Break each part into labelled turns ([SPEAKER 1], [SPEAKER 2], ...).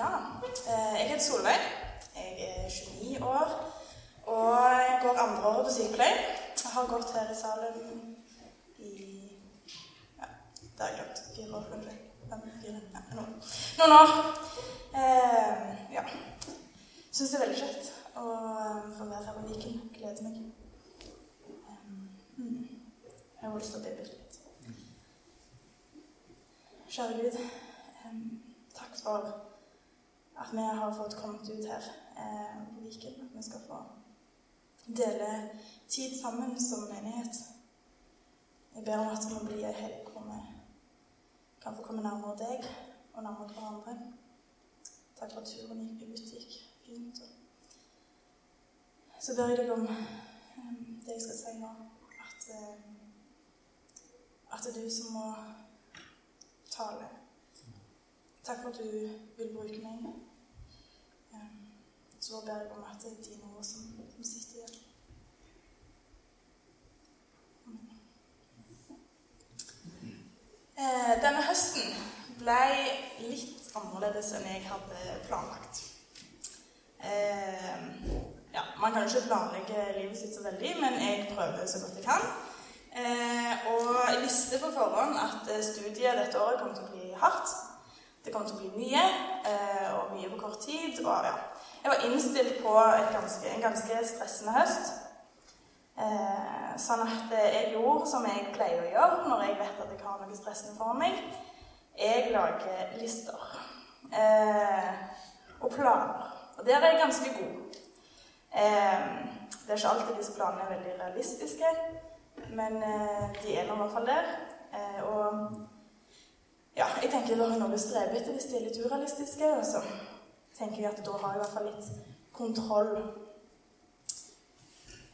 [SPEAKER 1] Ja, eh, jeg heter Solveig. Jeg er 29 år og går andre året på sykepleie. Jeg har gått her i salen i ja, det har jeg glemt. Fire år, kanskje. Fem, fire, ja, noen, noen år. Eh, ja. Syns det er veldig kjekt å um, få være her på Viken. Gleder meg. Um, mm. Jeg har lyst til å be litt. Kjære Gud, takk for at vi har fått kommet ut her eh, på Viken. At vi skal få dele tid sammen som menighet. Jeg ber om at det må bli en helg hvor vi kan få komme nærmere deg og nærmere hverandre. Takk for turen ut gikk fint. Så ber jeg deg om um, det jeg skal si nå, at, um, at det er du som må tale. Takk for at du vil bruke meg. Så ber jeg om at det er dine ord som, som sitter igjen. Eh, denne høsten ble litt annerledes enn jeg hadde planlagt. Eh, ja, man kan jo ikke planlegge livet sitt så veldig, men jeg prøver så godt jeg kan. Eh, og jeg visste på forhånd at studiet dette året kom til å bli hardt. Det kom til å bli mye, eh, og mye på kort tid. Og ja, jeg var innstilt på ganske, en ganske stressende høst. Eh, sånn at jeg gjorde som jeg pleier å gjøre når jeg vet at jeg har noe stressende for meg. Jeg lager lister. Eh, og planer. Og der er jeg ganske god. Eh, det er ikke alltid disse planene er veldig realistiske, men eh, de er nå i hvert fall der. Eh, og ja, jeg tenker da er noe å strebe etter hvis de er litt urealistiske. Og så tenker jeg at da har jeg i hvert fall litt kontroll.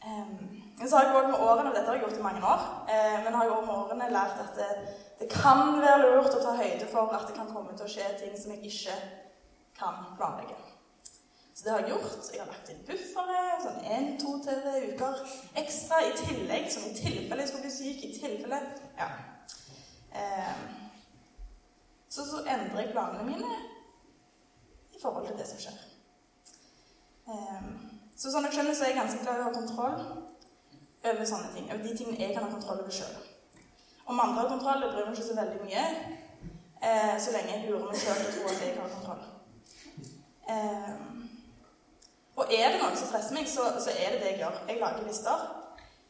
[SPEAKER 1] Um, så har jeg også med årene, og Dette har jeg gjort i mange år. Uh, men har jeg med årene lært at det, det, kan være lurt å ta høyde for at det kan komme til å skje ting som jeg ikke kan planlegge. Så det har jeg gjort. Jeg har lagt inn buffere, sånn én, to, tre uker ekstra i tillegg. Som i tilfelle jeg skulle bli syk. I tilfelle Ja. Um, så, så endrer jeg planene mine i forhold til det som skjer. Um, så sånn jeg skjønner, så er jeg ganske glad i å ha kontroll over sånne ting. Over de tingene jeg kan ha kontroll over sjøl. Om andre har kontroll, det bryr meg ikke så veldig mye. Eh, så lenge jeg lurer meg sjøl til å tro at jeg har kontroll. Um, og er det noe som stresser meg, så, er det det jeg gjør. Jeg lager lister.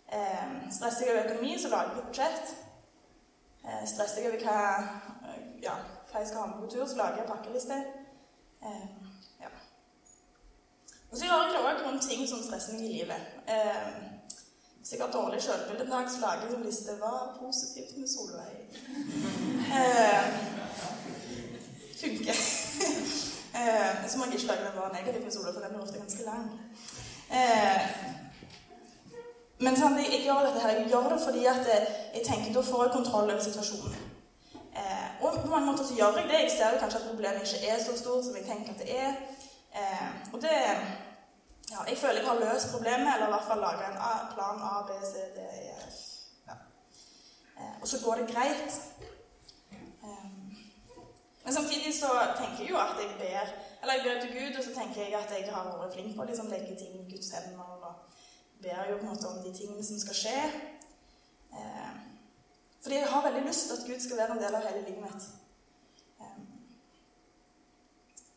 [SPEAKER 1] Um, stresser jeg over økonomi, så lager jeg et budsjett. Stresser jeg over hva, ja, hva jeg skal ha med på tur, så lager jeg pakkeliste. Um, ja. Og så gjør jeg òg rundt ting som stresser meg i livet. Hvis jeg har dårlig sjølbilde en dag, så lager jeg en liste. Hva er positivt med Solveig? funker. Eh, så må jeg ikke lage bare negativt med Solveig, for den blir ofte ganske lang. Eh, men sånn, jeg, jeg, gjør dette her, jeg gjør det fordi at jeg, jeg tenker da får jeg kontroll over situasjonen. Eh, og på mange måter så gjør jeg det. Jeg ser kanskje at problemet ikke er så stort som jeg tenker at det er. Eh, og det ja, Jeg føler jeg har løst problemet, eller i hvert fall laga en plan A, B, C, D, E, F. Ja. Eh, og så går det greit. Men samtidig så tenker jeg jo at jeg ber eller jeg ber til Gud, og så tenker jeg at jeg har vært flink på å liksom legge ting i Guds hender. Og ber jo på en måte om de tingene som skal skje. Eh, fordi jeg har veldig lyst til at Gud skal være en del av hele livet mitt. Eh,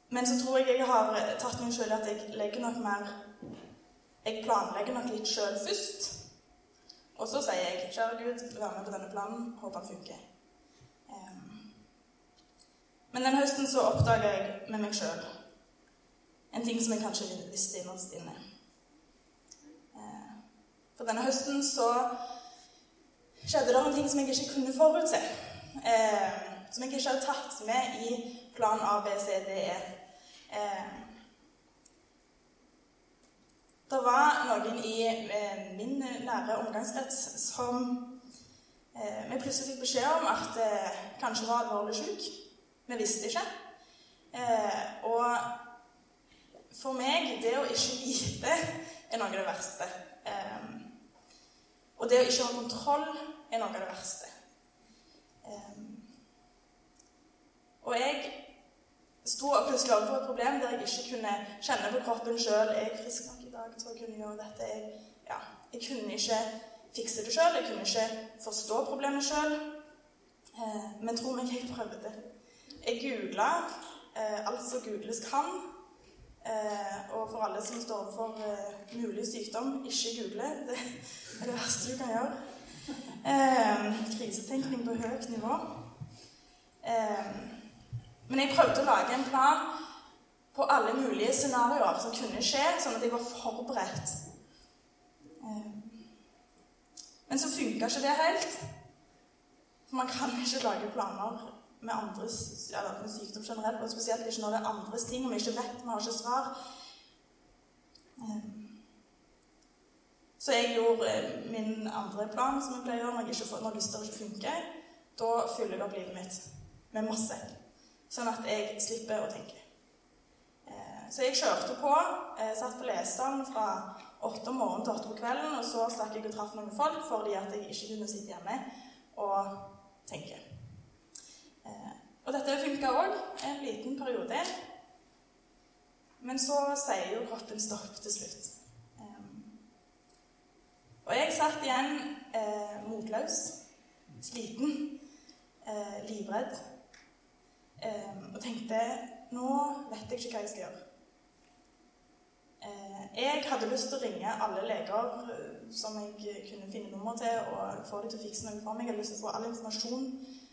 [SPEAKER 1] men så tror jeg jeg har tatt meg sjøl at jeg legger nok mer Jeg planlegger nok litt sjøl først. Og så sier jeg, kjære Gud, vær med på denne planen. Håper den funker. Men den høsten så oppdaga jeg med meg sjøl en ting som jeg kanskje visste innerst inne. Eh, for denne høsten så skjedde det noen ting som jeg ikke kunne forutse. Eh, som jeg ikke hadde tatt med i plan A, B, C, D, E. Eh, det var noen i min nære omgangskrets som vi plutselig fikk beskjed om at kanskje var alvorlig syk. Vi visste ikke. Eh, og for meg, det å ikke vite er noe av det verste. Eh, og det å ikke ha kontroll er noe av det verste. Eh, og jeg sto og plutselig overfor et problem der jeg ikke kunne kjenne på kroppen sjøl Er jeg frisk nok i dag til å kunne gjøre dette? Jeg, ja, jeg kunne ikke fikse det sjøl. Jeg kunne ikke forstå problemet sjøl. Eh, men tro meg, jeg prøvde. Jeg googla eh, alt som googles kan. Eh, og for alle som står overfor eh, mulig sykdom, ikke google. Det er det verste du kan gjøre. Eh, krisetenkning på høyt nivå. Eh, men jeg prøvde å lage en plan på alle mulige scenarioer som kunne skje, sånn at jeg var forberedt. Eh, men så funka ikke det helt. For man kan ikke lage planer med, andres, ja, med sykdom generelt, og spesielt ikke når det er andres ting, og vi ikke vet, vi har ikke svar. Eh, så jeg gjorde min andre plan, som jeg pleier å gjøre når, jeg ikke når lyster ikke funker. Da fyller jeg opp livet mitt med masse sånn at jeg slipper å tenke. Eh, så jeg kjørte på. Satt på leseren fra åtte om morgenen til åtte på kvelden, og så stakk jeg og traff noen folk fordi jeg ikke kunne sitte hjemme og tenke. Og dette funka òg en liten periode. Men så sier jo kroppen stopp til slutt. Eh, og jeg satt igjen eh, motløs, sliten, eh, livredd eh, og tenkte nå vet jeg ikke hva jeg skal gjøre. Eh, jeg hadde lyst til å ringe alle leger eh, som jeg kunne finne nummer til, og få dem til å fikse noe for meg. Jeg hadde lyst til å få all informasjon,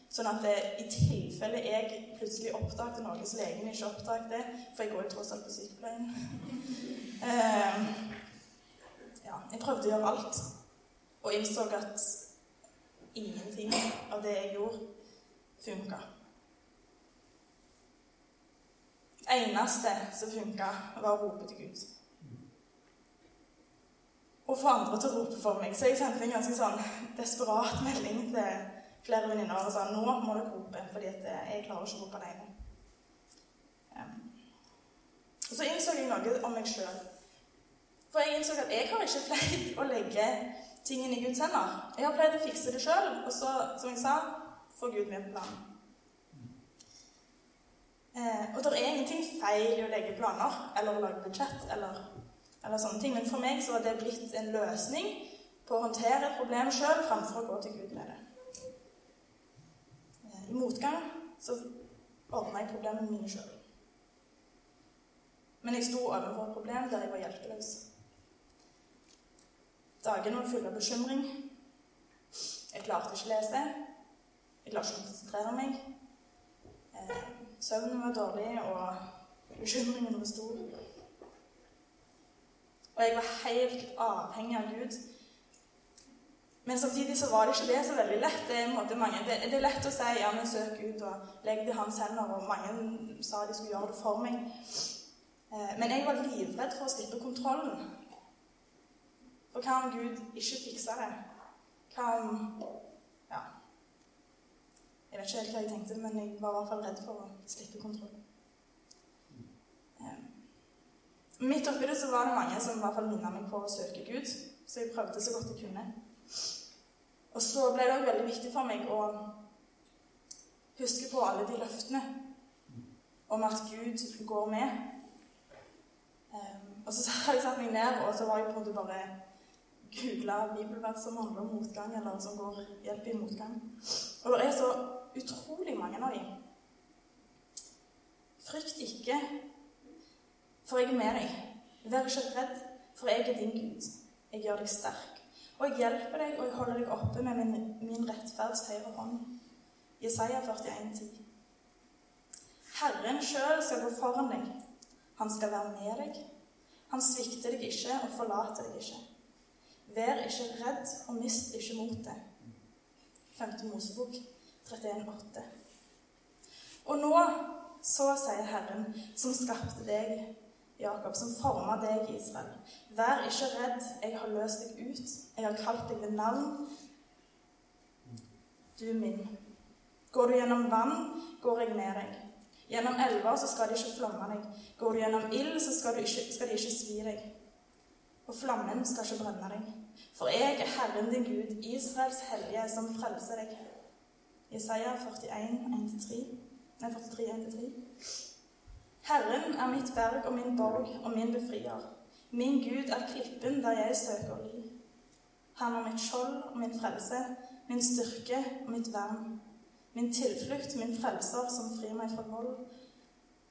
[SPEAKER 1] sånn at det, i tilfelle jeg plutselig oppdaget noe som legen ikke oppdaget, for jeg går jo tross alt på sykepleien uh, Ja, jeg prøvde å gjøre alt, og innså at ingenting av det jeg gjorde, funka. eneste som funka, var å rope til Gud. Og få andre til å rope for meg. Så jeg sendte en ganske sånn desperat melding til flere venninner og sa nå må dere rope, fordi jeg klarer ikke å rope alene. Og så innså jeg noe om meg sjøl. For jeg innså at jeg har ikke pleid å legge tingene i Guds hender. Jeg har pleid å fikse det sjøl, og så, som jeg sa, få Gud med på planen. Eh, og det er ingenting feil i å legge planer eller å lage budsjett eller, eller, sånne ting, men for meg så var det blitt en løsning på å håndtere et problem sjøl framfor å gå til Gud med det. Motgang så ordna jeg problemene mine sjøl. Men jeg sto overfor et problem der jeg var hjelpeløs. Dagene var fulle av bekymring. Jeg klarte ikke å lese. Jeg klarte ikke å konsentrere meg. Eh, Søvnen var dårlig, og bekymringen var stor. Og jeg var helt avhengig av Gud. Men samtidig så var det ikke det så veldig lett. Det er, mange, det, det er lett å si ja, men søk Gud og legg det i hans hender, og mange sa de skulle gjøre det for meg. Eh, men jeg var livredd for å slippe kontrollen. For hva om Gud ikke fiksa det? Hva om Ja. jeg vet ikke helt hva jeg tenkte, men jeg var i hvert fall redd for å slippe kontrollen. Eh, midt oppi det så var det mange som i hvert fall minnet meg på å søke Gud, så jeg prøvde så godt jeg kunne. Og så ble det òg veldig viktig for meg å huske på alle de løftene om at Gud går med. Um, og så har jeg satt meg ned, og så var jeg på måte bare googla bibelvers som handler om motgang, eller som går hjelp i motgang. Og det er så utrolig mange av dem. Frykt ikke, for jeg er med deg. Vær ikke redd, for jeg er din Gud. Jeg gjør deg sterk. Og jeg hjelper deg, og jeg holder deg oppe med min, min rettferds høyre hånd. Jesaja 41, 41,10. Herren sjøl skal gå foran deg. Han skal være med deg. Han svikter deg ikke og forlater deg ikke. Vær ikke redd og mist ikke motet. 5. Mosebok 31,8. Og nå så sier Herren, som skapte deg, Jakob, som forma deg, Israel. Vær ikke redd, jeg har løst deg ut. Jeg har kalt deg ved navn. Du min. Går du gjennom vann, går jeg med deg. Gjennom elver så skal de ikke flomme deg. Går du gjennom ild, så skal, ikke, skal de ikke svi deg. Og flammen skal ikke brenne deg. For jeg er Herren din Gud, Israels hellige, som frelser deg. Jesaja 41, 1-3. Nei, 43, 1-3. Herren er mitt berg og min borg og min befrier. Min Gud er klippen der jeg søker ly. Han er mitt skjold og min frelse, min styrke og mitt vern. Min tilflukt, min frelser, som frir meg fra vold.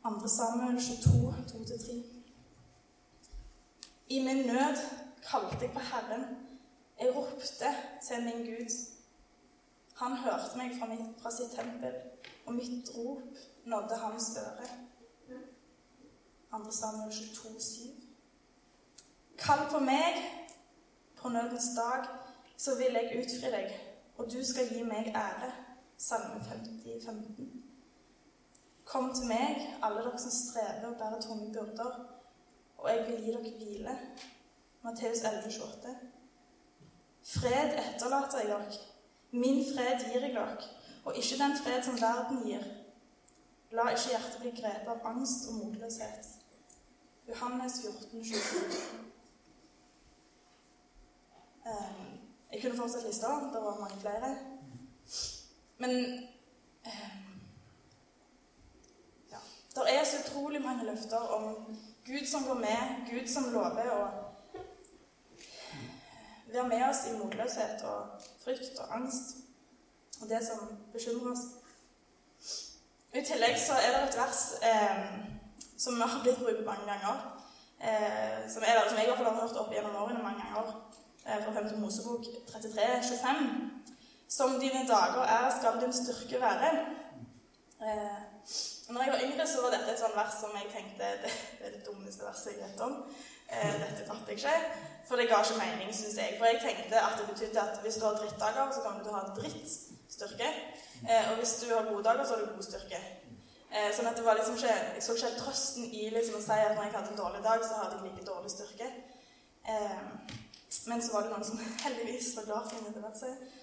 [SPEAKER 1] 2. Samuel 22, 2-3. I min nød kalte jeg på Herren. Jeg ropte til min Gud. Han hørte meg fra, mitt, fra sitt tempel, og mitt rop nådde hans øre. 2. Samuel 22, 7. Kall på meg på nødens dag, så vil jeg utfri deg, og du skal gi meg ære. Salme 50, 15. Kom til meg, alle dere som strever og bærer tunge byrder, og jeg vil gi dere hvile. Matteus 11, 28. Fred etterlater jeg dere. Min fred gir jeg dere, og ikke den fred som verden gir. La ikke hjertet bli grepet av angst og motløshet. Johannes 14, 27. Ehm, jeg kunne fortsatt lista. Det var mange flere. Men eh, ja, Det er så utrolig mange løfter om Gud som går med, Gud som lover å være med oss i motløshet og frykt og angst og det som bekymrer oss. I tillegg så er det et vers eh, som har blitt brukt mange ganger. Eh, som, er, som jeg i hvert fall har hørt opp gjennom årene mange ganger. Eh, fra 5. Mosebok 33, 25. Som dine dager er, skal din styrke være. Eh, når jeg var yngre, så var dette et sånt vers som jeg tenkte det, det er det dummeste verset jeg vet om. Eh, dette fatter jeg ikke. For det ga ikke mening, syns jeg. For jeg tenkte at det betydde at hvis du har drittdager, så kommer du til å ha drittstyrke. Eh, og hvis du har gode dager, så har du god styrke. Eh, sånn at det var liksom ikke, Jeg så ikke helt trøsten i liksom å si at når jeg hadde en dårlig dag, så hadde jeg like dårlig styrke. Eh, men så var det noen som heldigvis var glad for dette verset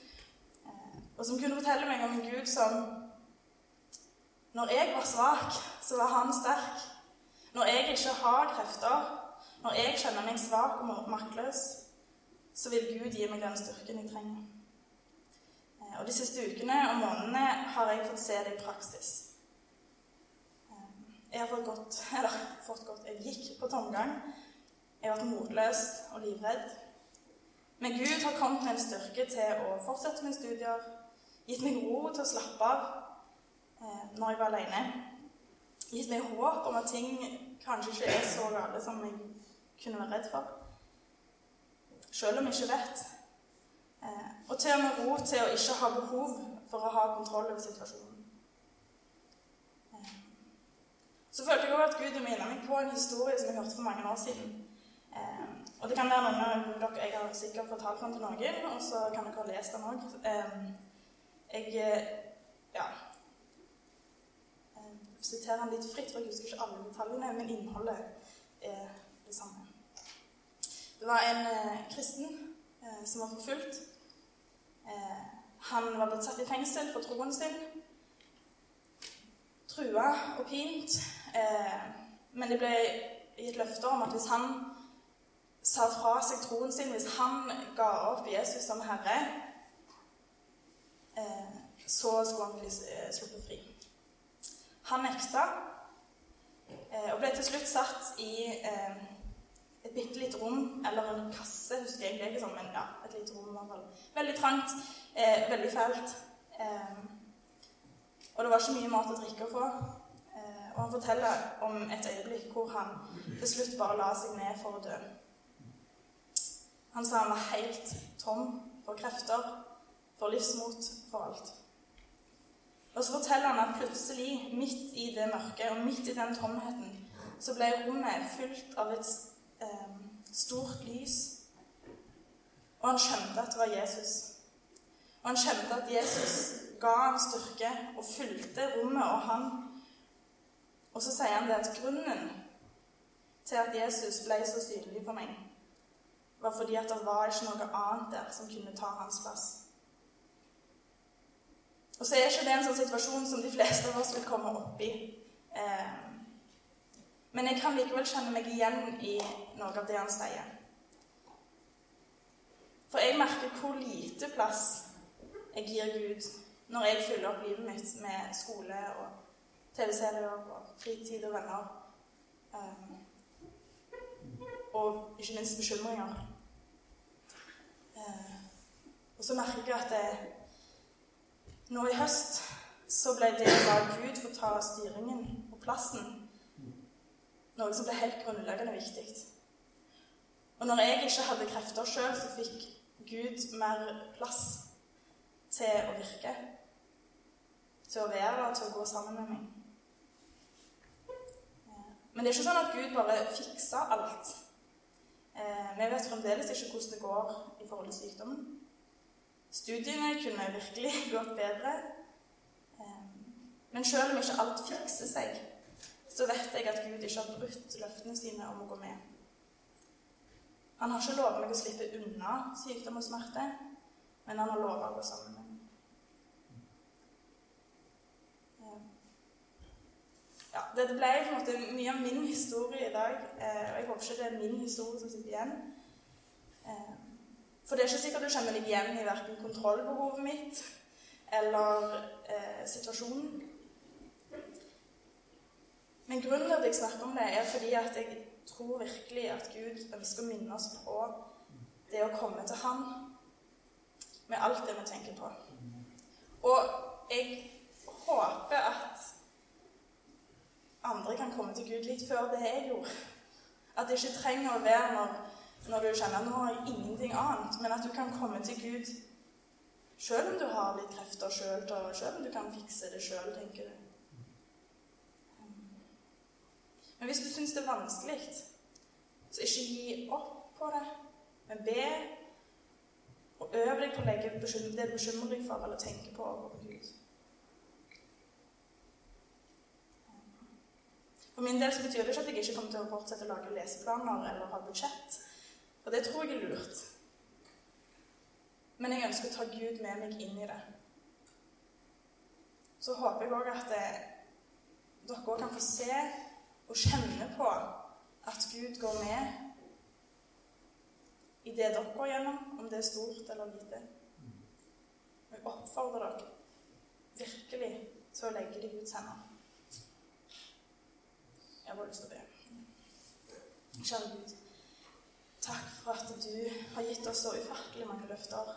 [SPEAKER 1] og som kunne fortelle meg om en Gud som Når jeg var svak, så var han sterk. Når jeg ikke har krefter, når jeg kjenner meg svak og maktløs, så vil Gud gi meg den styrken jeg trenger. Og De siste ukene og månedene har jeg fått se det i praksis. Eh, jeg har fått godt, eller fått godt Jeg gikk på tomgang. Jeg har vært motløs og livredd. Men Gud har kommet med en styrke til å fortsette med studier, gitt meg ro til å slappe av eh, når jeg var alene. Gitt meg håp om at ting kanskje ikke er så gale som jeg kunne være redd for. Selv om jeg ikke vet. Eh, og til og med ro til å ikke ha behov for å ha kontroll over situasjonen. Eh, så følte jeg òg at Gud minnet meg på en historie som jeg hørte for mange år siden. Eh, og det kan være noen av dere Jeg har sikkert fortalt den til noen, og så kan dere ha lest den òg. Jeg ja, siterer den litt fritt, for jeg husker ikke alle detaljene, men innholdet er det samme. Det var en kristen som var forfulgt. Eh, han var blitt satt i fengsel for troen sin. Trua og pint. Eh, men det ble gitt løfter om at hvis han sa fra seg troen sin, hvis han ga opp Jesus som herre, Eh, så skulle han bli sluppet fri. Han nekta og ble til slutt satt i et bitte lite rom, eller en kasse, husker jeg ikke sånn, men ja, et lite rom i hvert fall. Veldig trangt, veldig fælt. og det var ikke mye mat og drikke å få. og han forteller om et øyeblikk hvor han til slutt bare la seg ned for å dø. Han sa han var helt tom for krefter for livsmot, for alt. Og så forteller han at plutselig, midt i det mørket og midt i den tomheten, så ble rommet fylt av et eh, stort lys. Og han skjønte at det var Jesus. Og han kjente at Jesus ga han styrke og fulgte rommet og han. Og så sier han det at grunnen til at Jesus ble så synlig for meg, var fordi at det var ikke noe annet der som kunne ta hans plass. Og så er ikke det en sånn situasjon som de fleste av oss vil komme opp i. Eh, men jeg kan likevel kjenne meg igjen i noe av det han sier. For jeg merker hvor lite plass jeg gir Gud når jeg fyller opp livet mitt med skole og TV-serier og fritid og venner. Um, og ikke minst bekymringer. Uh, og så merker jeg at det, nå i høst så ble det å la Gud få ta styringen og plassen noe som ble helt grunnleggende viktig. Og når jeg ikke hadde krefter sjøl, så fikk Gud mer plass til å virke. Til å være der, til å gå sammen med meg. Men det er ikke sånn at Gud bare fiksa alt. Eh, vi vet fremdeles ikke hvordan det går i forhold til sykdommen. Studiene kunne virkelig gått bedre. Eh, men selv om ikke alt fikser seg, så vet jeg at Gud ikke har brutt løftene sine om å gå med. Han har ikke lovet meg å slippe unna sykdom og smerte, men han har lovet å gå sammen med meg. ja, Dette ble måte mye av min historie i dag. Eh, og jeg håper ikke det er min historie som sitter igjen. Eh, for det er ikke sikkert du kjenner deg igjen i verken kontrollbehovet mitt eller eh, situasjonen. Men grunnen til at jeg snakker om det, er fordi at jeg tror virkelig at Gud ønsker å minne oss på det å komme til Han med alt det vi tenker på. Og jeg håper at andre kan komme til Gud litt før det jeg gjorde. At det ikke trenger å være når, når du kjenner nå har ingenting annet, men at du kan komme til Gud sjøl om du har litt krefter sjøl, sjøl om du kan fikse det sjøl, tenker du. Men hvis du syns det er vanskelig, så ikke gi opp på det, men be. Og øv deg på å legge det du bekymrer deg for eller tenker på, over Gud. For min del så betyr det ikke at jeg ikke kommer til å fortsette å lage leseplaner eller ha budsjett. Og det tror jeg er lurt. Men jeg ønsker å ta Gud med meg inn i det. Så håper jeg òg at det, dere òg kan få se og kjenne på at Gud går med i det dere går gjennom, om det er stort eller lite. Og jeg oppfordrer dere virkelig til å legge det i Guds hender. Jeg har lyst til å be. Kjære Gud, takk for at du har gitt oss så ufattelig mange løfter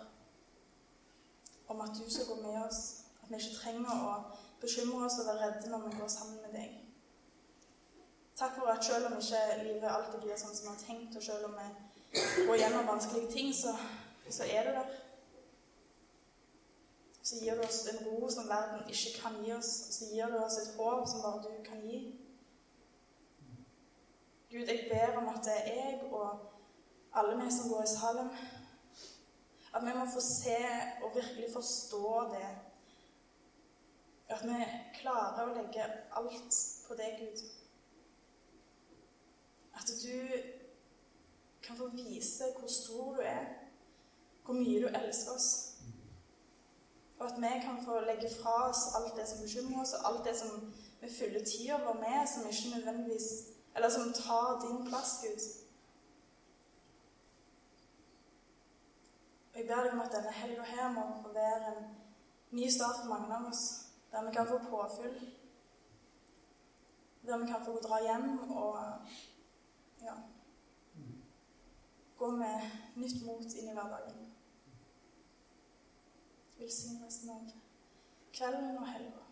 [SPEAKER 1] om at du skal gå med oss, at vi ikke trenger å bekymre oss og være redde når vi går sammen med deg. Takk for at selv om ikke livet alltid blir sånn som vi har tenkt, og selv om vi går gjennom vanskelige ting, så, så er det der. Så gir du oss en ro som verden ikke kan gi oss. Og så gir du oss et håp som bare du kan gi. Gud, jeg ber om at det er jeg og alle vi som går i Salem, at vi må få se og virkelig forstå det. At vi klarer å legge alt på deg, Gud. At du kan få vise hvor stor du er, hvor mye du elsker oss. Og at vi kan få legge fra oss alt det som bekymrer oss, og alt det som vi fyller tida vår med, som ikke nødvendigvis eller som tar din plass, Gud. Og Jeg ber deg om at denne helga her må få være en ny start for mange av oss, der vi kan få påfyll. Der vi kan få dra hjem og ja, gå med nytt mot inn i hverdagen. Velsignelsen av kvelden og helga.